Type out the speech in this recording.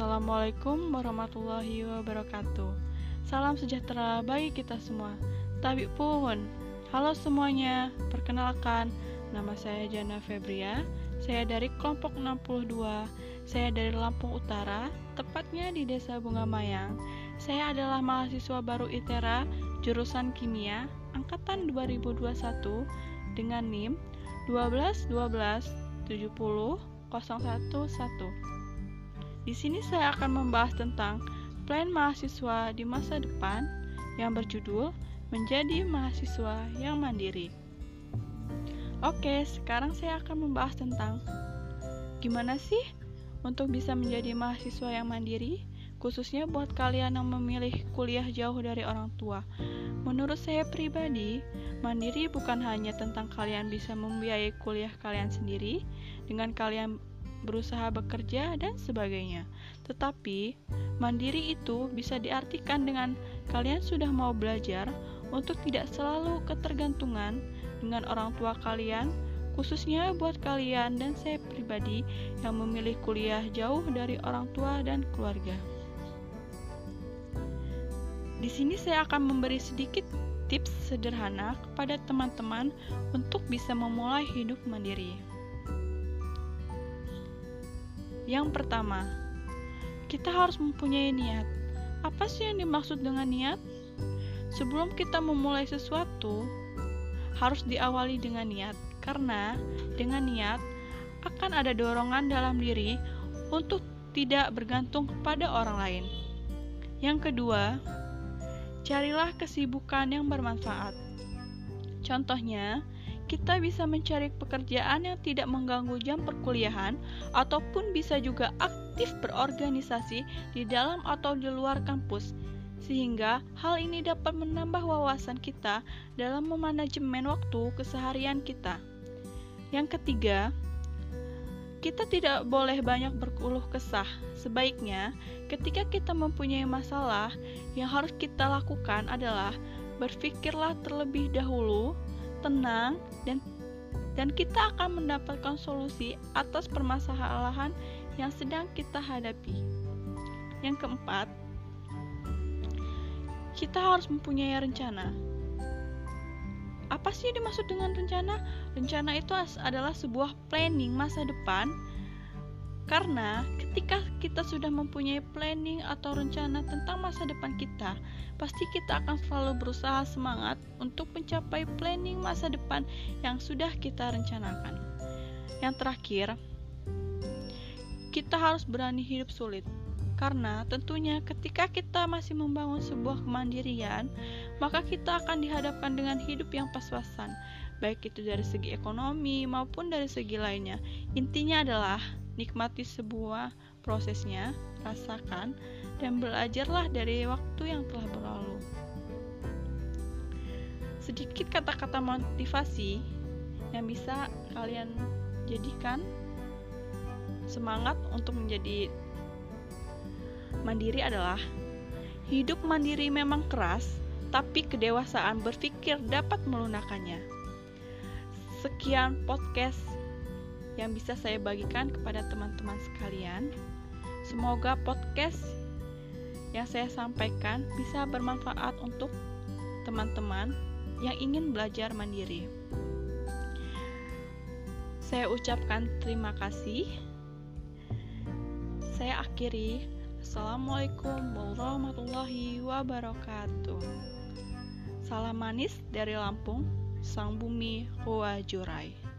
Assalamualaikum warahmatullahi wabarakatuh. Salam sejahtera bagi kita semua. Tapi pun, halo semuanya. Perkenalkan, nama saya Jana Febria. Saya dari kelompok 62. Saya dari Lampung Utara, tepatnya di Desa Bunga Mayang. Saya adalah mahasiswa baru ITERA jurusan Kimia angkatan 2021 dengan NIM 12 12 70 011. Di sini saya akan membahas tentang plan mahasiswa di masa depan yang berjudul Menjadi Mahasiswa yang Mandiri. Oke, sekarang saya akan membahas tentang gimana sih untuk bisa menjadi mahasiswa yang mandiri, khususnya buat kalian yang memilih kuliah jauh dari orang tua. Menurut saya pribadi, mandiri bukan hanya tentang kalian bisa membiayai kuliah kalian sendiri dengan kalian berusaha bekerja, dan sebagainya. Tetapi, mandiri itu bisa diartikan dengan kalian sudah mau belajar untuk tidak selalu ketergantungan dengan orang tua kalian, khususnya buat kalian dan saya pribadi yang memilih kuliah jauh dari orang tua dan keluarga. Di sini saya akan memberi sedikit tips sederhana kepada teman-teman untuk bisa memulai hidup mandiri. Yang pertama, kita harus mempunyai niat. Apa sih yang dimaksud dengan niat? Sebelum kita memulai sesuatu, harus diawali dengan niat, karena dengan niat akan ada dorongan dalam diri untuk tidak bergantung kepada orang lain. Yang kedua, carilah kesibukan yang bermanfaat. Contohnya, kita bisa mencari pekerjaan yang tidak mengganggu jam perkuliahan, ataupun bisa juga aktif berorganisasi di dalam atau di luar kampus, sehingga hal ini dapat menambah wawasan kita dalam memanajemen waktu keseharian kita. Yang ketiga, kita tidak boleh banyak berkeluh kesah. Sebaiknya, ketika kita mempunyai masalah, yang harus kita lakukan adalah berpikirlah terlebih dahulu tenang, dan dan kita akan mendapatkan solusi atas permasalahan yang sedang kita hadapi. Yang keempat, kita harus mempunyai rencana. Apa sih dimaksud dengan rencana? Rencana itu adalah sebuah planning masa depan karena ketika kita sudah mempunyai planning atau rencana tentang masa depan kita, pasti kita akan selalu berusaha semangat untuk mencapai planning masa depan yang sudah kita rencanakan. Yang terakhir, kita harus berani hidup sulit. Karena tentunya ketika kita masih membangun sebuah kemandirian, maka kita akan dihadapkan dengan hidup yang pas-pasan, baik itu dari segi ekonomi maupun dari segi lainnya. Intinya adalah Nikmati sebuah prosesnya, rasakan, dan belajarlah dari waktu yang telah berlalu. Sedikit kata-kata motivasi yang bisa kalian jadikan semangat untuk menjadi mandiri adalah hidup mandiri memang keras, tapi kedewasaan berpikir dapat melunakkannya. Sekian podcast yang bisa saya bagikan kepada teman-teman sekalian. Semoga podcast yang saya sampaikan bisa bermanfaat untuk teman-teman yang ingin belajar mandiri. Saya ucapkan terima kasih. Saya akhiri. Assalamualaikum warahmatullahi wabarakatuh. Salam manis dari Lampung, Sang Bumi Hoa Jurai.